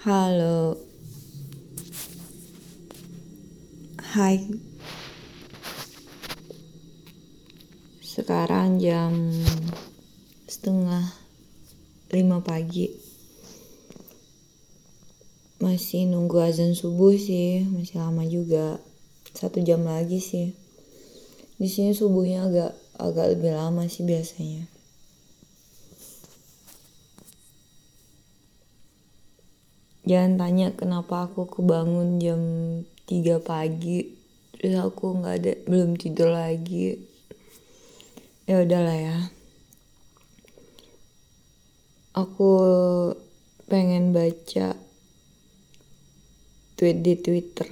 Halo. Hai. Sekarang jam setengah lima pagi. Masih nunggu azan subuh sih, masih lama juga. Satu jam lagi sih. Di sini subuhnya agak agak lebih lama sih biasanya. Jangan tanya kenapa aku kebangun jam 3 pagi terus aku nggak ada belum tidur lagi. Ya udahlah ya. Aku pengen baca tweet di Twitter.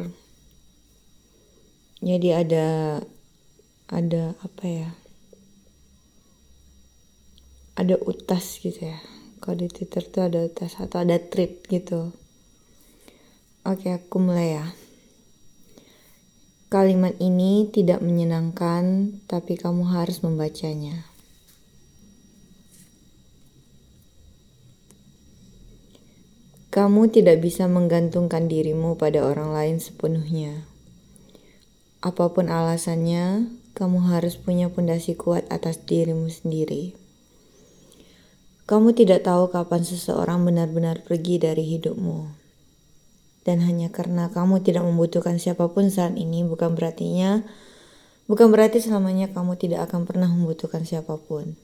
Jadi ada ada apa ya? Ada utas gitu ya. Kalau di Twitter tuh ada utas atau ada tweet gitu oke aku mulai ya kalimat ini tidak menyenangkan tapi kamu harus membacanya Kamu tidak bisa menggantungkan dirimu pada orang lain sepenuhnya. Apa pun alasannya, kamu harus punya pondasi kuat atas dirimu sendiri. Kamu tidak tahu kapan seseorang benar-benar pergi dari hidupmu. Dan hanya karena kamu tidak membutuhkan siapa pun saat ini bukan berartinya bukan berarti selamanya kamu tidak akan pernah membutuhkan siapa pun.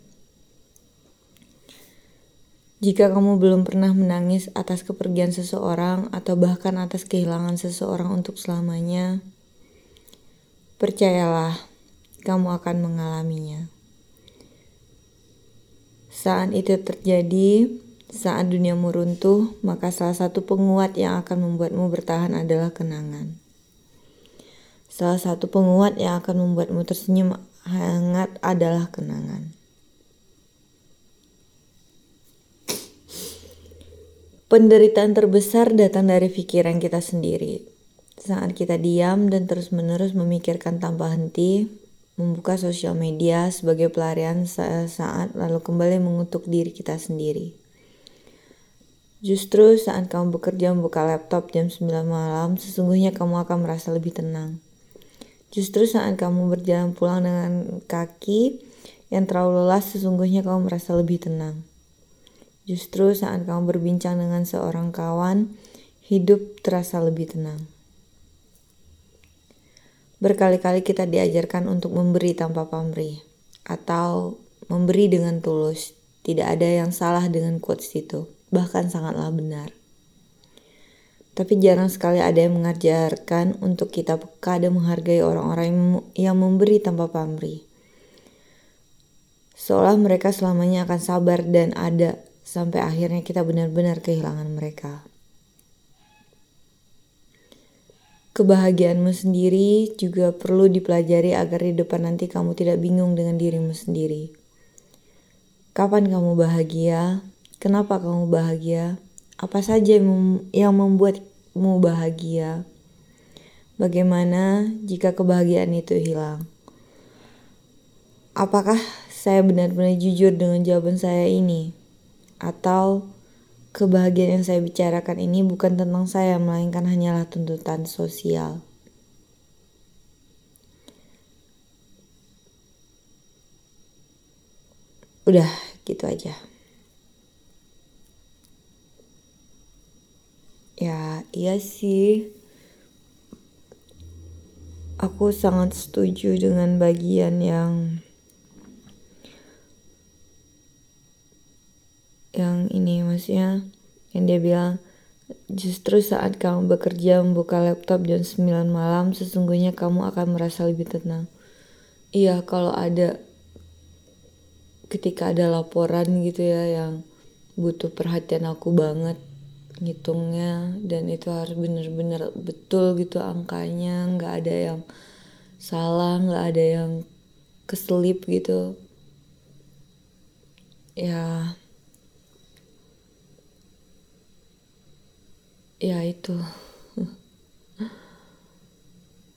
Jika kamu belum pernah menangis atas kepergian seseorang atau bahkan atas kehilangan seseorang untuk selamanya, percayalah, kamu akan mengalaminya. Saat itu terjadi, saat duniamu runtuh, maka salah satu penguat yang akan membuatmu bertahan adalah kenangan. Salah satu penguat yang akan membuatmu tersenyum hangat adalah kenangan. Penderitaan terbesar datang dari pikiran kita sendiri. Saat kita diam dan terus-menerus memikirkan tanpa henti, membuka sosial media sebagai pelarian saat lalu kembali mengutuk diri kita sendiri. Justru saat kamu bekerja membuka laptop jam 9 malam, sesungguhnya kamu akan merasa lebih tenang. Justru saat kamu berjalan pulang dengan kaki yang terlalu lelah, sesungguhnya kamu merasa lebih tenang. Justru saat kamu berbincang dengan seorang kawan, hidup terasa lebih tenang. Berkali-kali kita diajarkan untuk memberi tanpa pamrih atau memberi dengan tulus. Tidak ada yang salah dengan quotes itu, bahkan sangatlah benar. Tapi jarang sekali ada yang mengajarkan untuk kita peka dan menghargai orang-orang yang memberi tanpa pamrih. Seolah mereka selamanya akan sabar dan ada sampai akhirnya kita benar-benar kehilangan mereka. Kebahagiaanmu sendiri juga perlu dipelajari agar di depan nanti kamu tidak bingung dengan dirimu sendiri. Kapan kamu bahagia? Kenapa kamu bahagia? Apa saja yang membuatmu bahagia? Bagaimana jika kebahagiaan itu hilang? Apakah saya benar-benar jujur dengan jawaban saya ini? Atau Kebahagiaan yang saya bicarakan ini bukan tentang saya, melainkan hanyalah tuntutan sosial. Udah, gitu aja. Ya, iya sih. Aku sangat setuju dengan bagian yang yang ini maksudnya yang dia bilang justru saat kamu bekerja membuka laptop jam 9 malam sesungguhnya kamu akan merasa lebih tenang iya kalau ada ketika ada laporan gitu ya yang butuh perhatian aku banget ngitungnya dan itu harus bener-bener betul gitu angkanya nggak ada yang salah nggak ada yang keselip gitu. Ya. Ya itu.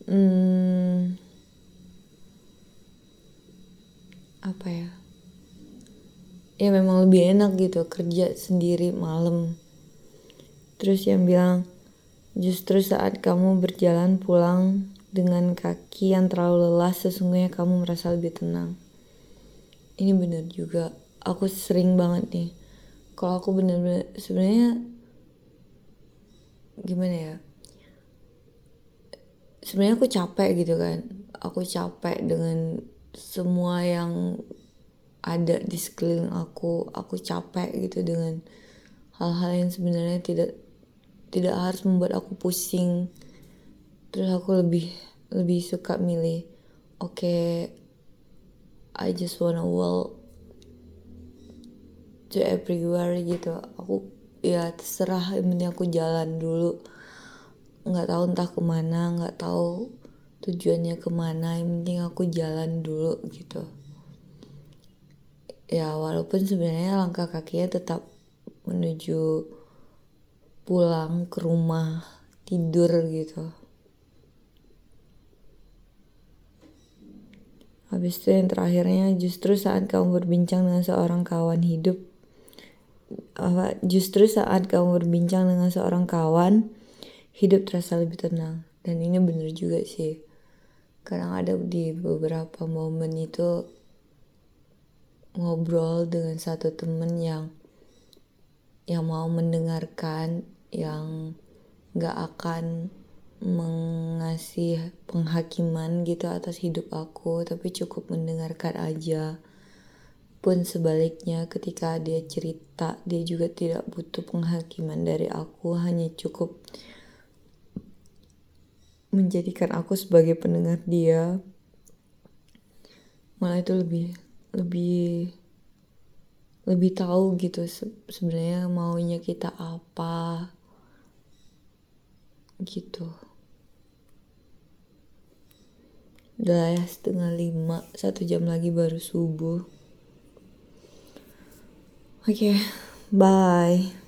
Hmm, apa ya? Ya memang lebih enak gitu kerja sendiri malam Terus yang bilang, justru saat kamu berjalan pulang dengan kaki yang terlalu lelah, sesungguhnya kamu merasa lebih tenang. Ini benar juga. Aku sering banget nih. Kalau aku bener-bener sebenarnya gimana ya? Sebenarnya aku capek gitu kan. Aku capek dengan semua yang ada di sekeliling aku aku capek gitu dengan hal-hal yang sebenarnya tidak tidak harus membuat aku pusing. Terus aku lebih lebih suka milih oke okay, I just wanna walk to everywhere gitu. Aku ya terserah yang aku jalan dulu. Nggak tahu entah ke mana nggak tahu tujuannya ke mana yang penting aku jalan dulu gitu. Ya walaupun sebenarnya langkah kakinya tetap menuju pulang ke rumah tidur gitu. Habis itu yang terakhirnya justru saat kamu berbincang dengan seorang kawan hidup apa justru saat kamu berbincang dengan seorang kawan hidup terasa lebih tenang. Dan ini bener juga sih. Kadang ada di beberapa momen itu ngobrol dengan satu temen yang yang mau mendengarkan yang gak akan mengasih penghakiman gitu atas hidup aku tapi cukup mendengarkan aja. Pun sebaliknya ketika dia cerita dia juga tidak butuh penghakiman dari aku hanya cukup menjadikan aku sebagai pendengar dia. Malah itu lebih lebih lebih tahu gitu sebenarnya maunya kita apa gitu. Udah ya setengah lima. Satu jam lagi baru subuh. Oke okay, bye